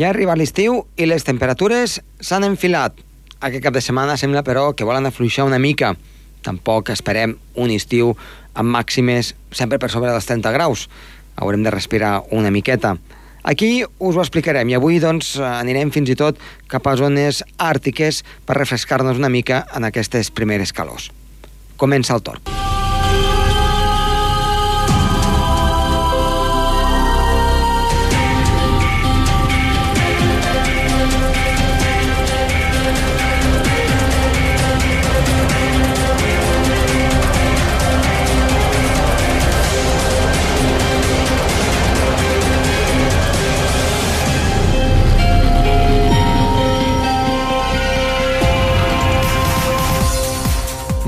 Ja ha arribat l'estiu i les temperatures s'han enfilat. Aquest cap de setmana sembla, però, que volen afluixar una mica. Tampoc esperem un estiu amb màximes sempre per sobre dels 30 graus. Haurem de respirar una miqueta. Aquí us ho explicarem i avui doncs, anirem fins i tot cap a zones àrtiques per refrescar-nos una mica en aquestes primeres calors. Comença el torn.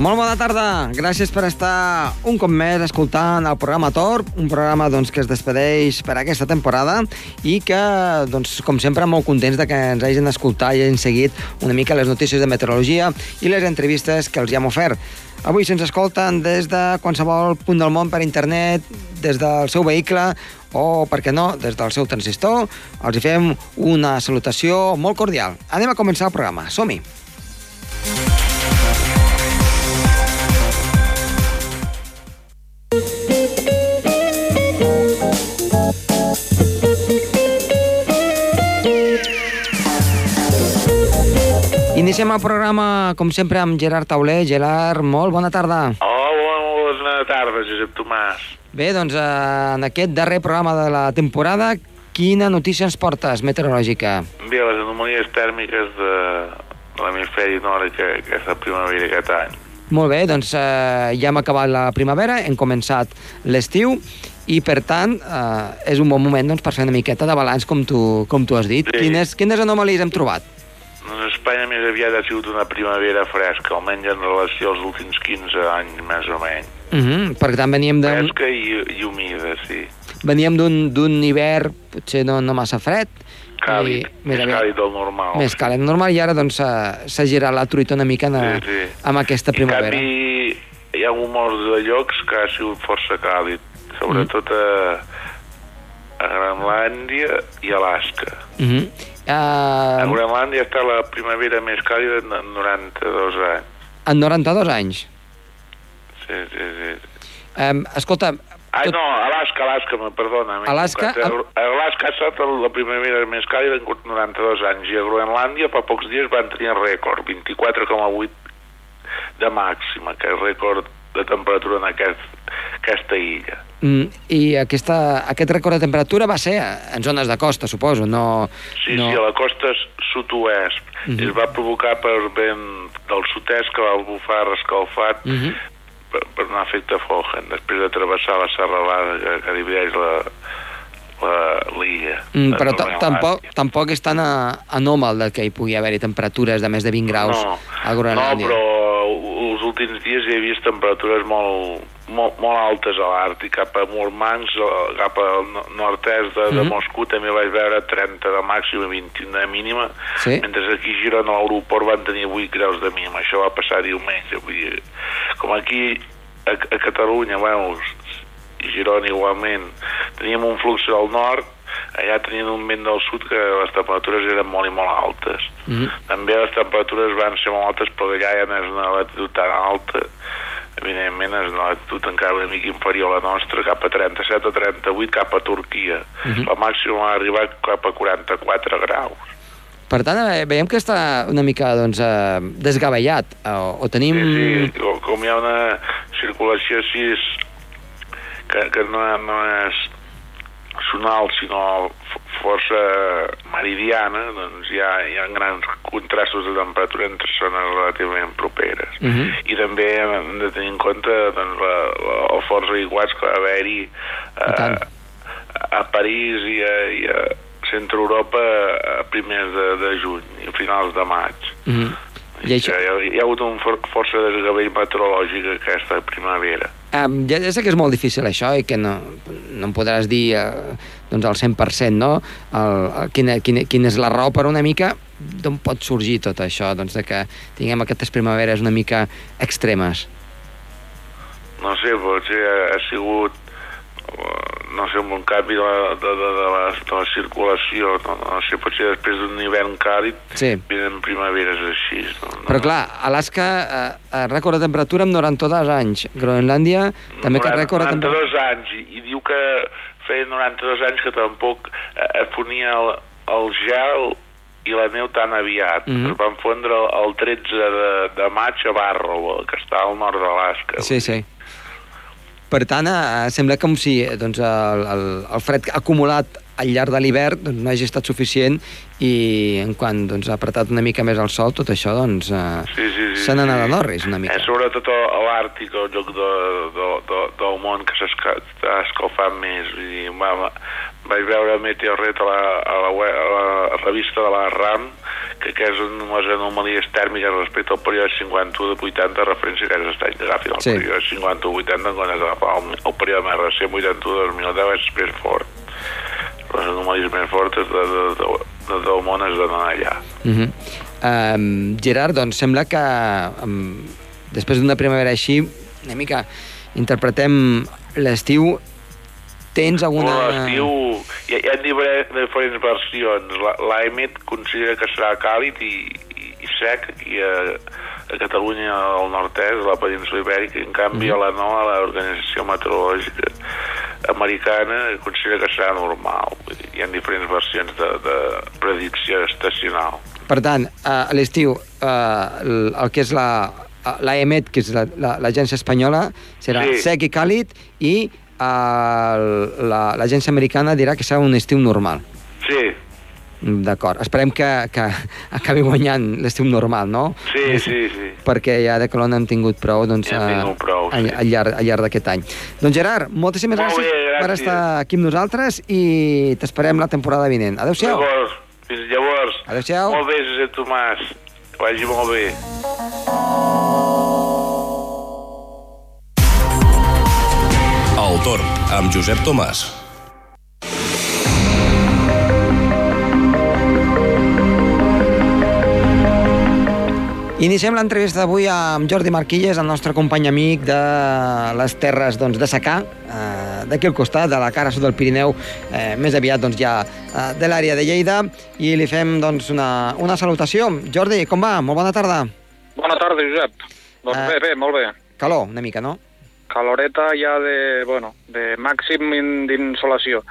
Molt bona tarda. Gràcies per estar un cop més escoltant el programa Tor, un programa doncs, que es despedeix per aquesta temporada i que, doncs, com sempre, molt contents de que ens hagin escoltat i hagin seguit una mica les notícies de meteorologia i les entrevistes que els hi hem ofert. Avui se'ns escolten des de qualsevol punt del món per internet, des del seu vehicle o, per què no, des del seu transistor. Els hi fem una salutació molt cordial. Anem a començar el programa. Som-hi! Iniciem el programa, com sempre, amb Gerard Tauler. Gerard, molt bona tarda. Hola, bona tarda, Josep Tomàs. Bé, doncs, eh, en aquest darrer programa de la temporada, quina notícia ens portes meteorològica? Bé, les anomalies tèrmiques de l'hemisferi nord que aquesta primavera aquest any. Molt bé, doncs eh, ja hem acabat la primavera, hem començat l'estiu i, per tant, eh, és un bon moment doncs, per fer una miqueta de balanç, com tu, com tu has dit. Sí. Quines, quines anomalies hem trobat? Doncs Espanya més aviat ha sigut una primavera fresca, almenys en relació als últims 15 anys, més o menys. Uh -huh, perquè tant veníem d'un Fresca i, i humida, sí. veníem d'un hivern potser no, no massa fred. Càlid, i més aviat- càlid del normal. Més càlid normal i ara doncs s'ha girat la truita una mica en, Sí, sí. amb aquesta primavera. En canvi, hi ha un molts de llocs que ha sigut força càlid, sobretot a, a Grenlàndia i Alaska. Uh. A Groenlàndia està la primavera més càlida en 92 anys. en 92 anys. Sí, sí, sí. Um, escolta, Ai, Tot- no, Alaska, Alaska, me perdona. Alaska, equivocat. A Alaska ha estat la primavera més càlida en 92 anys i a Groenlàndia fa pocs dies van tenir rècord, 24,8 de màxima, que és rècord de temperatura en aquest, aquesta illa. mm, i aquesta, aquest rècord de temperatura va ser en zones de costa, suposo, no... Sí, no... sí, a la costa sud-oest. Mhm. Es va provocar per vent del sud-est que va bufar rescalfat Uh -huh. per, per un efecte Fogen, després de travessar la serralada que, que divideix la la- l'illa. Mm, però tampoc, tampoc és tan anòmal que hi pugui haver-hi temperatures de més de 20 graus no, a Groenlàndia. No, però últims dies hi he vist temperatures molt, molt, molt altes a l'Àrtic, cap a Murmansk, cap al no- nord-est de, de Mhm. Moscou també vaig veure 30 de màxima i 21 de mínima, Sí. mentre aquí a Girona a l'aeroport van tenir 8 graus de mínima. Això va passar diumenge. Vull dir, com aquí a, a Catalunya, bueno, i Girona igualment, teníem un flux al nord, allà tenien un vent del sud que les temperatures eren molt i molt altes. Mhm. També les temperatures van ser molt altes, però allà ja no és una latitud tan alta. Evidentment és una latitud encara una mica inferior a la nostra, cap a 37 o 38, cap a Turquia. Mhm. La màxima va arribar cap a 44 graus. Per tant, eh, veiem que està una mica doncs, eh, desgavellat, eh, o, o tenim... Sí, sí, com hi ha una circulació així que, que no, no és sonal, sinó força meridiana, doncs hi ha, hi ha grans contrastos de temperatura entre zones relativament properes. Mhm. I també hem de tenir en compte doncs, la, la, el forts aiguats que va haver-hi tant. a, a París i a, i a Centre Europa a primers de, de juny i a finals de maig. Mhm. I Això, Hi, ha, hi ha hagut un for, força desgavell meteorològic aquesta primavera. um, ja, ja sé que és molt difícil això i que no, no em podràs dir eh, doncs al 100%, no? El, el, quina, quina, quina és la raó, però una mica d'on pot sorgir tot això, doncs de que tinguem aquestes primaveres una mica extremes. No sé, potser ha, ha sigut no sé, amb un canvi de la, de, de, de, la, de la circulació, no, no sé, potser després d'un hivern càlid Sí. venen primaveres així. No, no. Però clar, Alaska eh, eh, rècord de temperatura amb 92 anys. Groenlàndia també que rècord de temperatura... 92 anys, i, i diu que feia 92 anys que tampoc eh, fonia el, el gel i la neu tan aviat. Mhm. Es van fondre el, el 13 de, de maig a Barrow, que està al nord d'Alaska. Sí, sí. Per tant, eh, sembla com si eh, doncs, el, el, el fred acumulat al llarg de l'hivern doncs, no hagi estat suficient i en quan doncs, ha apretat una mica més el sol, tot això doncs, eh, Sí, sí, sí. se n'ha anat sí. a l'orris una mica. Eh, sobretot a l'Àrtic, el lloc de, de, de, del món que està escalfant més. Vull dir, va, vaig veure Meteorret a la, a la, web, a la revista de la RAM, que, que és un, les anomalies tèrmiques respecte al període 51 de 80, referència que és que agafin el Sí. període 51 80 quan has d'agafar el, el període més recent 81 2010 és més fort. Les anomalies més fortes de, de, de, de, del món es donen allà. Uh -huh. um, Gerard, doncs sembla que um, després d'una primavera així, una mica interpretem l'estiu, tens alguna... L'estiu hi, hi ha diferents versions. La- L'AEMET considera que serà càlid i, i, i sec aquí a, a Catalunya al nord-est, a la península ibèrica, i en canvi a la NOAA, l'Organització Meteorològica Americana, considera que serà normal. Hi ha diferents versions de, de predicció estacional. Per tant, eh, a l'estiu, eh, el, que és la l'AEMET, que és la- la- l'agència espanyola, serà Sí. sec i càlid i eh, la- l'agència americana dirà que serà un estiu normal. Sí, D'acord. Esperem que, que acabi guanyant l'estiu normal, no? sí, sí, sí. perquè ja de calor n'hem tingut prou doncs, Ja en eh, tingut prou, sí. al llarg, al llarg d'aquest any. Doncs Gerard, moltíssimes Molt gràcies, bé, per gràcies. estar aquí amb nosaltres i t'esperem la temporada vinent. Adéu-siau. Llavors, fins llavors. Adéu-siau. Molt bé, Josep Tomàs. Que vagi molt bé. Torn amb Josep Tomàs. Iniciem l'entrevista d'avui amb Jordi Marquilles, el nostre company amic de les terres doncs, de secà, eh, d'aquí al costat, de la cara sud del Pirineu, eh, més aviat doncs, ja eh, de l'àrea de Lleida, i li fem doncs, una, una salutació. Jordi, com va? Molt bona tarda. Bona tarda, Josep. Doncs Eh. bé, bé, molt bé. Calor, una mica, no? Caloreta ja de, bueno, de màxim in- d'insolació.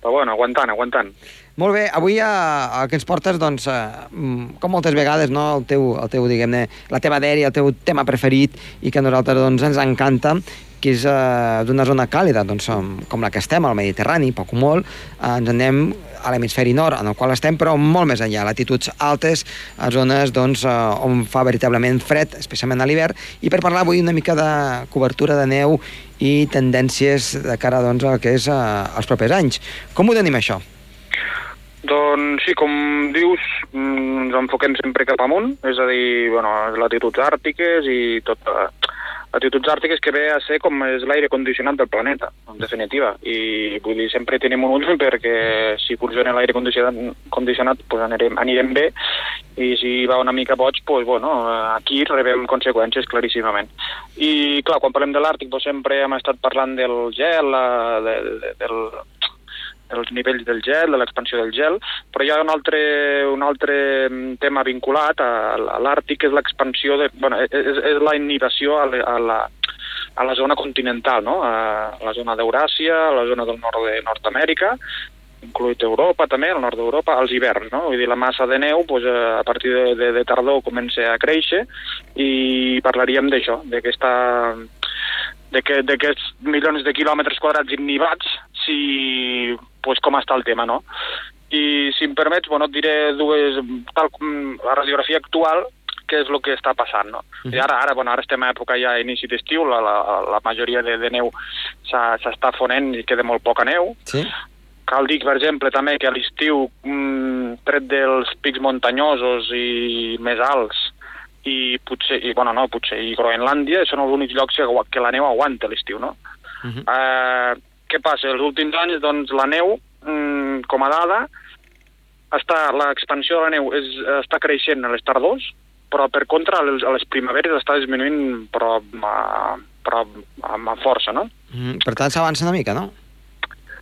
Però bueno, aguantant, aguantant. Molt bé, avui eh, el que ens portes, doncs, eh, mm, com moltes vegades, no? el teu, el teu diguem-ne, la teva dèria, el teu tema preferit i que a nosaltres doncs, ens encanta, que és eh, d'una zona càlida, doncs, com, la que estem, al Mediterrani, poc o molt, eh, ens anem a l'hemisferi nord, en el qual estem, però molt més enllà, a latituds altes, a zones doncs, eh, on fa veritablement fred, especialment a l'hivern, i per parlar avui una mica de cobertura de neu i tendències de cara doncs, al que és eh, els propers anys. Com ho tenim, això? Doncs sí, com dius, mm, ens enfoquem sempre cap amunt, és a dir, bueno, latituds àrtiques i tot... eh, latituds àrtiques que ve a ser com és l'aire condicionat del planeta, en definitiva. I vull dir, sempre tenim un ull perquè si funciona l'aire condicionat, condicionat pues anirem, anirem bé i si va una mica boig, pues, bueno, aquí rebem conseqüències claríssimament. I clar, quan parlem de l'Àrtic pues, sempre hem estat parlant del gel, eh, de, de, del, dels nivells del gel, de l'expansió del gel, però hi ha un altre, un altre mm, tema vinculat a, a l'Àrtic, que és l'expansió, de, bueno, és, és la inhibició a, la- a, la, a la zona continental, no? a la zona d'Euràsia, a la zona del nord de Nord-Amèrica, incloït Europa també, al nord d'Europa, als hiverns, no? Vull dir, la massa de neu pues, eh, a partir de, de, de tardor comença a créixer i parlaríem d'això, d'aquests milions de quilòmetres quadrats innivats, si, pues, com està el tema, no? I si em permets, bueno, et diré dues, tal com la radiografia actual, què és el que està passant, no? I ara, ara, bueno, ara estem a època ja inici d'estiu, la, la, la majoria de, de neu s'està fonent i queda molt poca neu, Sí? Cal dir, per exemple, també que a l'estiu, mm, tret dels pics muntanyosos i més alts, i potser, i, bueno, no, potser, i Groenlàndia són els únics llocs que, que la neu aguanta l'estiu, no? Uh -huh. Eh, què passa? Els últims anys, doncs, la neu, mm, com a dada, està, l'expansió de la neu és, està creixent a les tardors, però per contra a les, primaveres està disminuint però, a, però amb, amb força, no? Mm, Per tant, s'avança una mica, no?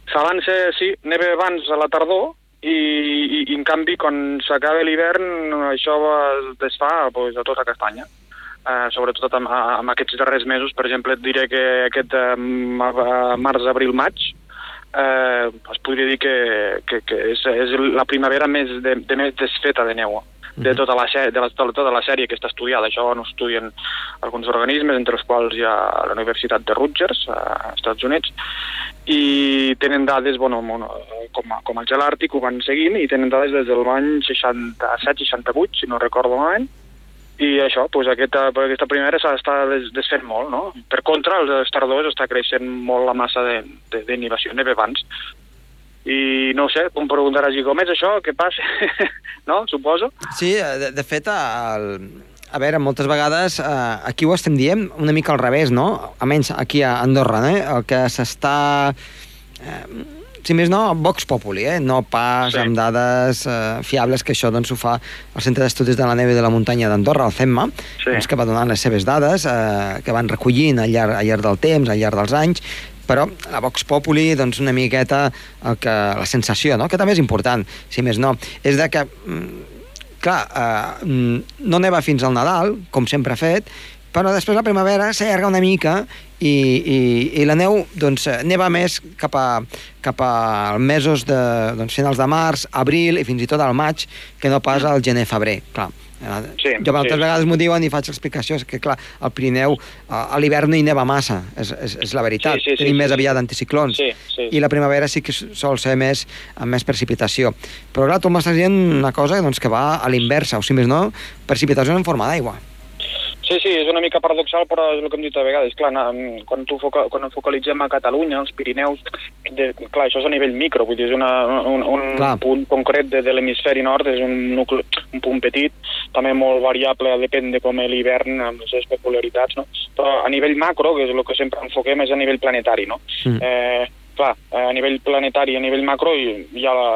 S'avança, sí, neva abans a la tardor i, i, i en canvi, quan s'acaba l'hivern, això es desfà pues, a tota castanya. Uh, sobretot amb, amb aquests darrers mesos, per exemple, et diré que aquest uh, març, abril, maig, eh, es podria dir que, que, que és, és la primavera més, de, de més desfeta de neu de tota la, sèrie, de, la, de tota la sèrie que està estudiada. Això no estudien alguns organismes, entre els quals hi ha la Universitat de Rutgers, als Estats Units, i tenen dades, bueno, com, a, com el gel àrtic, ho van seguint, i tenen dades des del l'any 67-68, si no recordo malament, i això, doncs aquesta, aquesta primera s'està des, desfent molt, no? Per contra, els tardors està creixent molt la massa d'inhibició, neve abans, i no sé, em preguntaràs, i com és això? Què passa? no? Suposo. Sí, de, de fet, el, a veure, moltes vegades eh, aquí ho estem dient una mica al revés, no? Almenys aquí a Andorra, eh? el que s'està... Eh, si més no, Vox Populi, eh? no pas sí. amb dades eh, fiables, que això doncs, ho fa el Centre d'Estudis de la Neu i de la Muntanya d'Andorra, el CEMMA, sí. doncs, que va donant les seves dades, eh, que van recollint al llarg, al llarg del temps, al llarg dels anys, però la Vox Populi, doncs una miqueta el que, la sensació, no? que també és important, si més no, és de que, mm, clar, eh, mm, no neva fins al Nadal, com sempre ha fet, però després la primavera s'allarga una mica i, i, i la neu doncs, neva més cap a, cap als mesos de doncs, finals de març, abril i fins i tot al maig que no pas al gener-febrer, clar. Sí, jo moltes sí. vegades m'ho diuen i faig l'explicació, és que clar, al Pirineu a l'hivern no hi neva massa, és, és, és la veritat. Sí, sí, Tenim sí, més sí, aviat anticiclons. Sí, sí. I la primavera sí que sol ser més amb més precipitació. Però clar, tu m'estàs dient una cosa doncs, que va a l'inversa, o si més no, precipitació en forma d'aigua. Sí, sí, és una mica paradoxal, però és el que hem dit a vegades. Clar, quan, tu foca, quan ens focalitzem a Catalunya, als Pirineus, de, clar, això és a nivell micro, vull dir, és una, un, un punt concret de, de l'hemisferi nord, és un, nucle, un punt petit, també molt variable, depèn de com és l'hivern, amb les seves peculiaritats, no? Però a nivell macro, que és el que sempre enfoquem, és a nivell planetari, no? Mm. Eh, clar, a nivell planetari, a nivell macro, hi ha la,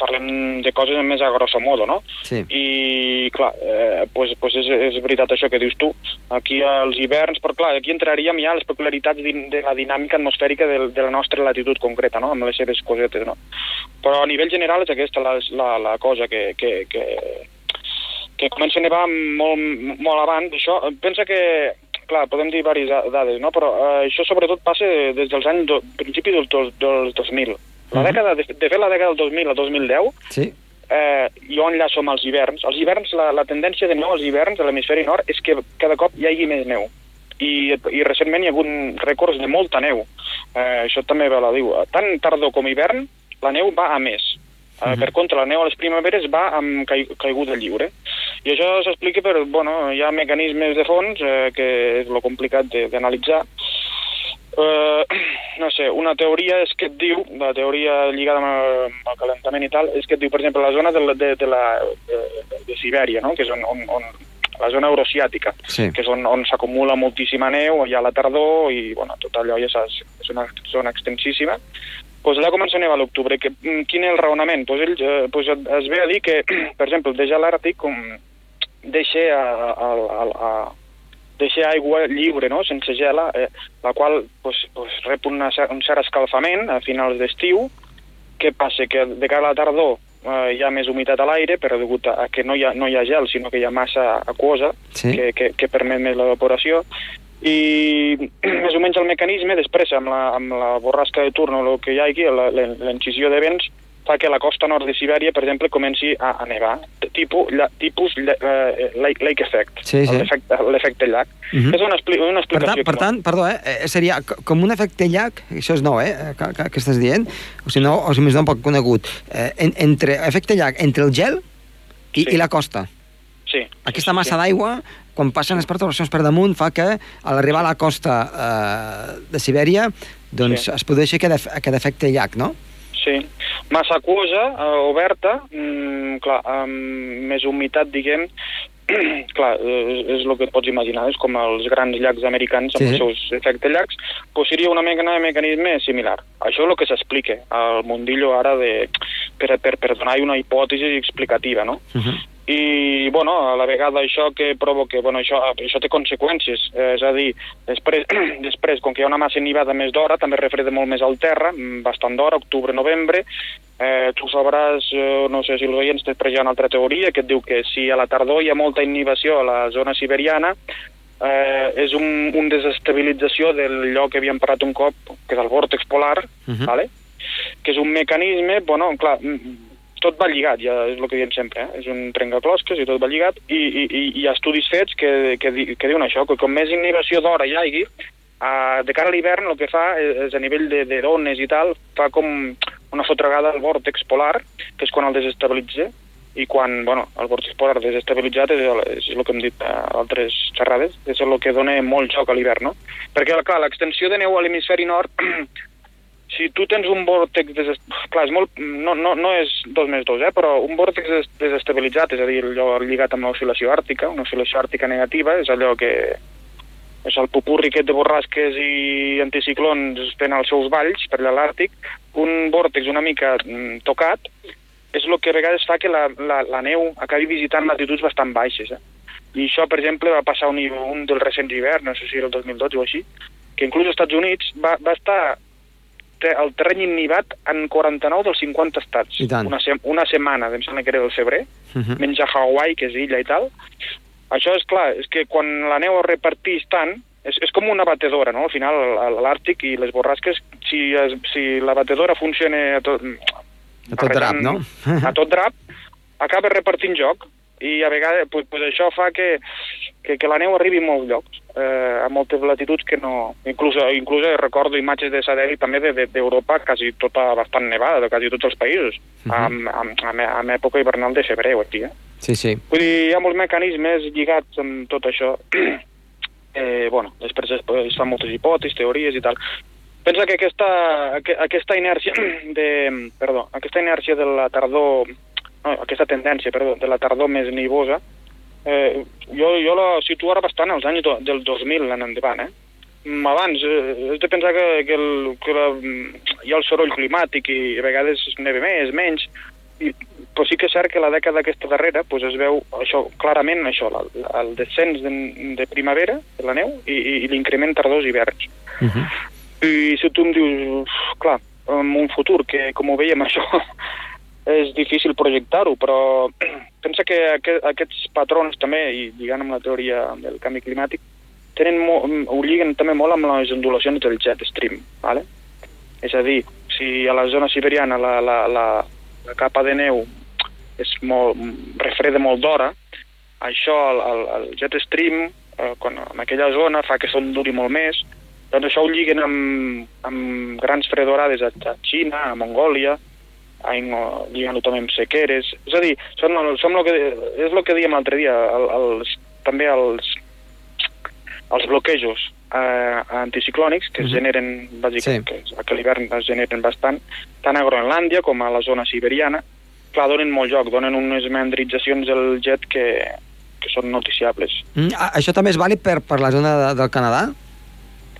parlem de coses més a grosso modo, no? Sí. I, clar, eh, pues, pues és, és veritat això que dius tu. Aquí als hiverns, però clar, aquí entraríem ja les peculiaritats de la dinàmica atmosfèrica de, de la nostra latitud concreta, no?, amb les seves cosetes, no? Però a nivell general és aquesta la, la, la cosa que, que, que, que comença a nevar molt, molt abans. Això, pensa que clar, podem dir diverses dades, no? però eh, això sobretot passa des dels anys, do, principi dels, dels 2000. La dècada, de, de fet, la dècada del 2000 al 2010, sí. eh, jo enllaço amb els hiverns. Els hiverns, la, la tendència de neu als hiverns a l'hemisferi nord és que cada cop hi hagi més neu. I, i recentment hi ha hagut rècords de molta neu. Eh, això també ve la diu. Tant tardor com hivern, la neu va a més. Uh -huh. Per contra, la neu a les primaveres va amb cai caiguda lliure. I això s'explica per, bueno, hi ha mecanismes de fons, eh, que és lo complicat d'analitzar, Uh, no sé, una teoria és que et diu, la teoria lligada amb el, amb el calentament i tal, és que et diu, per exemple, la zona de, la, de, de, la, de, de Sibèria, no? que és on, on, on la zona euroasiàtica, sí. que és on, on s'acumula moltíssima neu, hi ha la tardor i bueno, tot allò ja és, és una zona extensíssima, pues allà comença a nevar a l'octubre. Mm, quin és el raonament? Pues ell eh, pues es ve a dir que, per exemple, deixa l'Àrtic com deixa a, a, a, a, deixar aigua lliure, no? sense gela, eh, la qual pues, pues, rep una, un cert escalfament a finals d'estiu. Què passa? Que de cara a la tardor eh, hi ha més humitat a l'aire, però degut a, que no hi, ha, no hi ha gel, sinó que hi ha massa aquosa sí. que, que, que permet més l'evaporació. I més o menys el mecanisme, després, amb la, amb la borrasca de turno, el que hi ha aquí, l'encisió de vents, fa que la costa nord de Sibèria, per exemple, comenci a, a nevar. Tipus, la, tipus uh, lake, lake effect, sí, sí. l'efecte llac. Uh mhm. -huh. És una, expli una explicació. Per tant, per tant perdó, eh, eh, seria com un efecte llac, això és nou, eh, que, que, que estàs dient, o si no, o si més no, poc conegut, eh, en, entre, efecte llac entre el gel i, sí. i la costa. Sí. Aquesta massa sí. d'aigua, quan passen les perturbacions per damunt, fa que a l'arribar a la costa eh, de Sibèria doncs sí. es produeixi aquest, aquest efecte llac, no? Sí, massa aquosa, eh, oberta, mm, clar, amb més humitat, diguem, clar, és, és el que et pots imaginar, és com els grans llacs americans amb sí. els seus efectes llacs, pues seria una mena de mecanisme similar. Això és el que s'explica al mundillo ara de, per, per, per donar una hipòtesi explicativa, no? Uh -huh. I, bueno, a la vegada això que provoca, bueno, això, això té conseqüències, eh, és a dir, després, després, com que hi ha una massa nivada més d'hora, també refreda molt més al terra, mm, bastant d'hora, octubre, novembre, eh, tu sabràs, eh, no sé si els oients després hi ha una altra teoria que et diu que si a la tardor hi ha molta inhibició a la zona siberiana, eh, és un, un desestabilització del lloc que havíem parlat un cop, que és el vòrtex polar, uh -huh. vale? que és un mecanisme, bueno, clar, tot va lligat, ja és el que diem sempre, eh? és un trencaclosques i tot va lligat, i, i, i hi ha estudis fets que, que, que diuen això, que com més inhibició d'hora hi hagi, uh, de cara a l'hivern el que fa és, a nivell de, de dones i tal, fa com una fotregada al vòrtex polar, que és quan el desestabilitza, i quan bueno, el vòrtex polar desestabilitzat és el, és el que hem dit a altres xerrades, és el que dona molt joc a l'hivern, no? Perquè, clar, l'extensió de neu a l'hemisferi nord si tu tens un vòrtex... Clar, és molt... no, no, no és dos més dos, eh? però un vòrtex des desestabilitzat, és a dir, allò lligat amb l'oscil·lació àrtica, una oscil·lació àrtica negativa, és allò que és el pupurri aquest de borrasques i anticiclons fent els seus valls per allà l'Àrtic, un vòrtex una mica mm, tocat és el que a vegades fa que la, la, la neu acabi visitant latituds bastant baixes. Eh? I això, per exemple, va passar un, un dels recents hiverns, no sé si era el 2012 o així, que inclús als Estats Units va, va estar el terreny innivat en 49 dels 50 estats. Una, se una setmana, em sembla que era el febrer, uh mhm. -huh. menys a Hawaii, que és illa i tal. Això és clar, és que quan la neu es repartís tant, és, és com una batedora, no? Al final, l'Àrtic i les borrasques, si, si la batedora funciona a tot... A tot drap, no? a tot drap, acaba repartint joc i a vegades pues, pues això fa que, que, que la neu arribi a molts llocs, eh, a moltes latituds que no... Inclús, inclús recordo imatges de satèl·lit també d'Europa de, de, quasi tota bastant nevada, de quasi tots els països, uh -huh. amb, amb, amb, amb època hivernal de febrer o aquí. Eh? Sí, sí. Vull dir, hi ha molts mecanismes lligats amb tot això. eh, bueno, després es, es fan moltes hipòtesis, teories i tal. Pensa que aquesta, aquesta inèrcia de, perdó, aquesta inèrcia de la tardor no, aquesta tendència perdó, de la tardor més nivosa, eh, jo, jo la situo ara bastant als anys do, del 2000 en endavant, eh? Mm, abans, eh, has de pensar que, que, el, que la, hi ha el soroll climàtic i a vegades neve més, menys, i, però sí que és cert que la dècada aquesta darrera pues, es veu això, clarament això, el, el descens de, de primavera, de la neu, i, i, i l'increment tardors hiverns. Uh -huh. I si tu em dius, clar, en un futur, que com ho veiem això, és difícil projectar-ho, però pensa que aquests patrons també, i lligant amb la teoria del canvi climàtic, tenen ho lliguen també molt amb les ondulacions del jet stream, ¿vale? És a dir, si a la zona siberiana la, la, la, la capa de neu és molt, refreda molt d'hora, això, el, el, el jet stream, eh, quan, en aquella zona, fa que s'onduri molt més, doncs això ho lliguen amb, amb grans fredorades a, a Xina, a Mongòlia, lligant-ho també amb sequeres. És a dir, som, som lo que, és el que dèiem l'altre dia, el, els, també els, els bloquejos eh, anticiclònics que es mhm. generen, bàsicament, sí. que, que l'hivern es generen bastant, tant a Groenlàndia com a la zona siberiana, clar, donen molt joc, donen unes meandritzacions del jet que, que són noticiables. Mm, això també és vàlid per, per la zona de, del Canadà?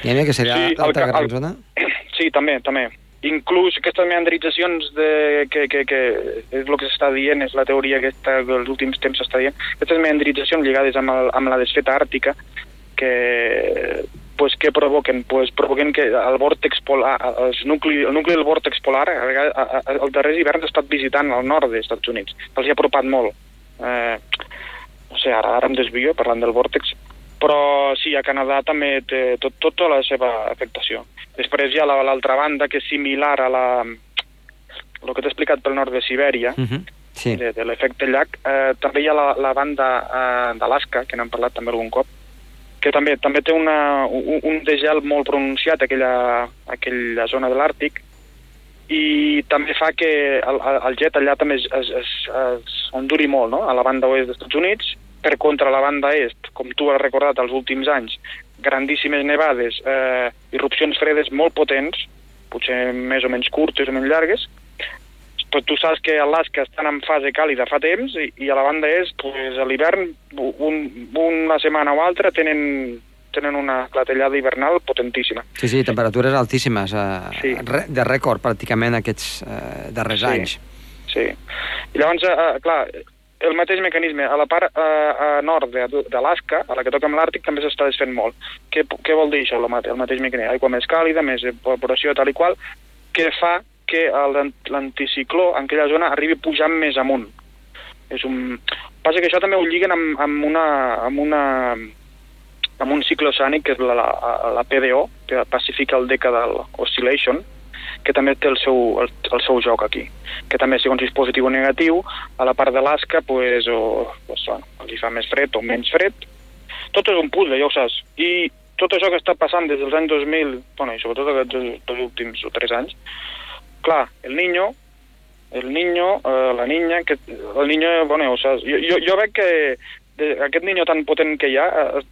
Ja que seria sí, l'altra gran el, zona? Sí, també, també inclús aquestes meandritzacions de, que, que, que és el que s'està dient, és la teoria que està, dels últims temps s'està dient, aquestes meandritzacions lligades amb, el, amb la desfeta àrtica que, pues, que provoquen? Pues, provoquen que el vòrtex polar, el nucli, el nucli del vòrtex polar, el darrer hivern ha estat visitant al nord dels Estats Units, els hi ha apropat molt. Eh, no sé, ara, ara em desvio parlant del vòrtex, però sí, a Canadà també té tot, tota la seva afectació. Després hi ha l'altra banda, que és similar a la, el que t'he explicat pel nord de Sibèria, uh mhm, -huh. sí. de, de l'efecte llac. Eh, també hi ha la, la banda eh, d'Alaska, que n'hem parlat també algun cop, que també també té una, un, un degel molt pronunciat aquella, aquella zona de l'Àrtic, i també fa que el, el jet allà també es, es, es, es enduri molt, no? a la banda oest dels Estats Units, per contra la banda est, com tu has recordat els últims anys, grandíssimes nevades, eh, irrupcions fredes molt potents, potser més o menys curtes o menys llargues, però tu saps que Alaska estan en fase càlida fa temps i, i a la banda est, pues, a l'hivern, un, una setmana o altra tenen, tenen una clatellada hivernal potentíssima. Sí, sí, temperatures altíssimes, eh, sí. de rècord pràcticament aquests eh, darrers sí. anys. Sí, i llavors, eh, clar, el mateix mecanisme. A la part a, a nord d'Alaska, a la que toca amb l'Àrtic, també s'està desfent molt. Què, què vol dir això, el mate- el mateix mecanisme? Aigua més càlida, més evaporació, tal i qual, que fa que el- l'anticicló en aquella zona arribi pujant més amunt. És un... Passa que això també ho lliguen amb, amb, una, amb, una, amb un cicle oceànic que és la, la, la PDO, que Pacific Decadal Oscillation, que també té el seu, el, el seu joc aquí. Que també, segons si és positiu o negatiu, a la part d'Alaska, pues, o, pues, bueno, hi fa més fred o menys fred. Tot és un puzzle, ja ho saps. I tot això que està passant des dels anys 2000, bueno, i sobretot aquests dos, dos últims o tres anys, clar, el niño, el niño, eh, la niña, que, el niño, bueno, ja ho saps. Jo, jo, jo veig que de, aquest niño tan potent que hi ha, eh,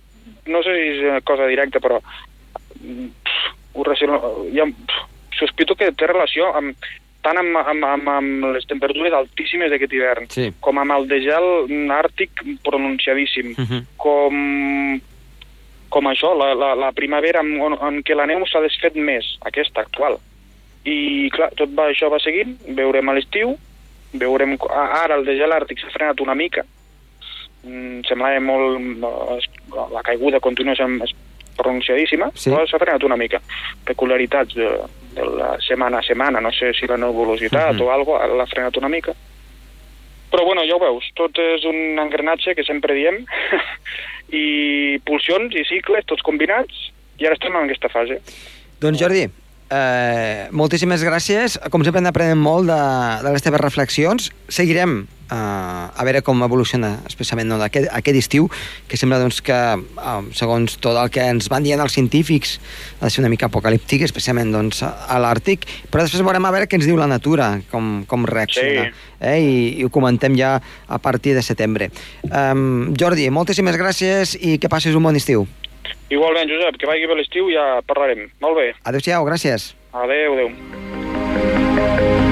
no sé si és una cosa directa, però mm, pff, ho relaciono, pff, sospito que té relació amb, tant amb, amb, amb, amb les temperatures altíssimes d'aquest hivern, Sí. com amb el de gel àrtic pronunciadíssim, Uh -huh. com, com això, la, la, la primavera en, en, en què la neu s'ha desfet més, aquesta actual. I, clar, tot va, això va seguint, veurem a l'estiu, veurem... Ara el de gel àrtic s'ha frenat una mica, mm, semblava molt... eh, La caiguda continua sent pronunciadíssima, Sí. però s'ha frenat una mica. Peculiaritats de, de la setmana a setmana, no sé si la nebulositat Mhm. o alguna cosa, l'ha frenat una mica. Però bueno, ja ho veus, tot és un engranatge que sempre diem, i pulsions i cicles, tots combinats, i ara estem en aquesta fase. Doncs Jordi, eh, moltíssimes gràcies. Com sempre n'aprenem molt de, de les teves reflexions. Seguirem eh, a veure com evoluciona, especialment no, aquest, aquest estiu, que sembla doncs, que, eh, segons tot el que ens van dient els científics, ha de ser una mica apocalíptic, especialment doncs, a l'Àrtic, però després veurem a veure què ens diu la natura, com, com reacciona. Sí. Eh? I, I ho comentem ja a partir de setembre. Um, Jordi, moltíssimes gràcies i que passis un bon estiu. Igualment, Josep, que vagi bé l'estiu i ja parlarem. Molt bé. Adéu-siau, gràcies. Adéu, adéu.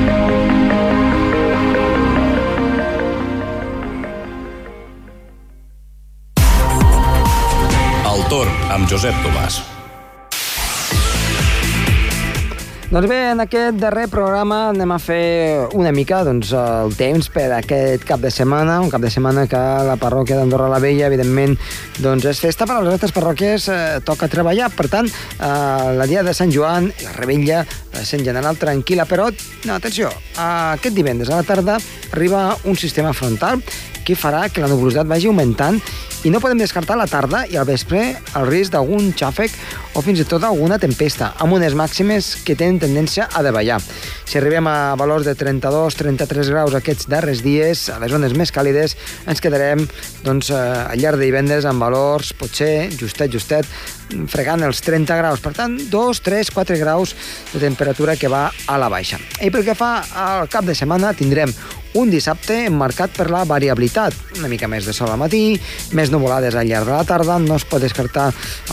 Torn amb Josep Tomàs. Doncs bé, en aquest darrer programa anem a fer una mica doncs, el temps per aquest cap de setmana, un cap de setmana que la parròquia d'Andorra la Vella, evidentment, doncs és festa, però a les altres parròquies eh, toca treballar. Per tant, eh, la dia de Sant Joan, la rebella, eh, en general tranquil·la, però, no, atenció, eh, aquest divendres a la tarda arriba un sistema frontal que farà que la nuvolositat vagi augmentant i no podem descartar la tarda i al vespre el risc d'algun xàfec o fins i tot alguna tempesta, amb unes màximes que tenen tendència a davallar. Si arribem a valors de 32-33 graus aquests darrers dies, a les zones més càlides, ens quedarem doncs, eh, al llarg de divendres amb valors, potser, justet, justet, fregant els 30 graus. Per tant, 2, 3, 4 graus de temperatura que va a la baixa. I pel que fa al cap de setmana, tindrem un dissabte marcat per la variabilitat. Una mica més de sol al matí, més nuvolades al llarg de la tarda, no es pot descartar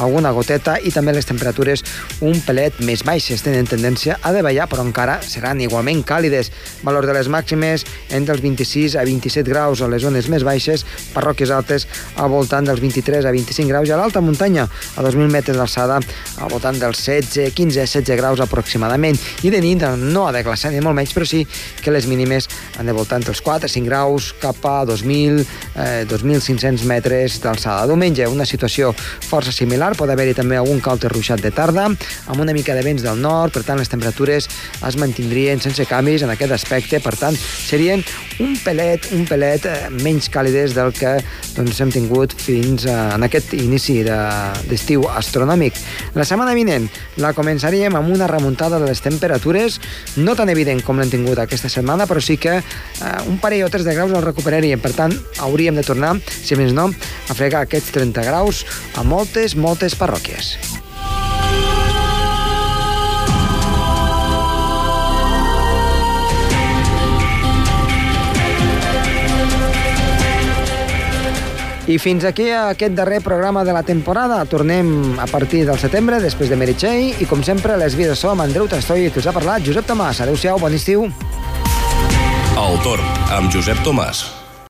alguna goteta i també les temperatures un pelet més baixes. Tenen tendència a davallar, però encara seran igualment càlides. Valor de les màximes entre els 26 a 27 graus a les zones més baixes, parròquies altes al voltant dels 23 a 25 graus i a l'alta muntanya, a 2.000 metres d'alçada, al voltant dels 16, 15, 16 graus aproximadament. I de nit no ha de glaçar ni molt menys, però sí que les mínimes han de voltar entre els 4 5 graus cap a 2.000, eh, 2.500 metres d'alçada. Diumenge, una situació força similar, pot haver-hi també algun calte ruixat de tarda, amb una mica de vents del nord, per tant les temperatures es mantindrien sense canvis en aquest aspecte, per tant serien un pelet, un pelet eh, menys càlides del que doncs, hem tingut fins a, en aquest inici de- d'estiu astronòmic. La setmana vinent la començaríem amb una remuntada de les temperatures, no tan evident com l'hem tingut aquesta setmana, però sí que eh, un parell o tres de graus el recuperaríem. Per tant, hauríem de tornar, si més no, a fregar aquests 30 graus a moltes, moltes parròquies. I fins aquí aquest darrer programa de la temporada. Tornem a partir del setembre, després de Meritxell, i com sempre, les vides som Andreu Trastoi i que us ha parlat Josep Tomàs. Adéu-siau, bon estiu. El torn amb Josep Tomàs.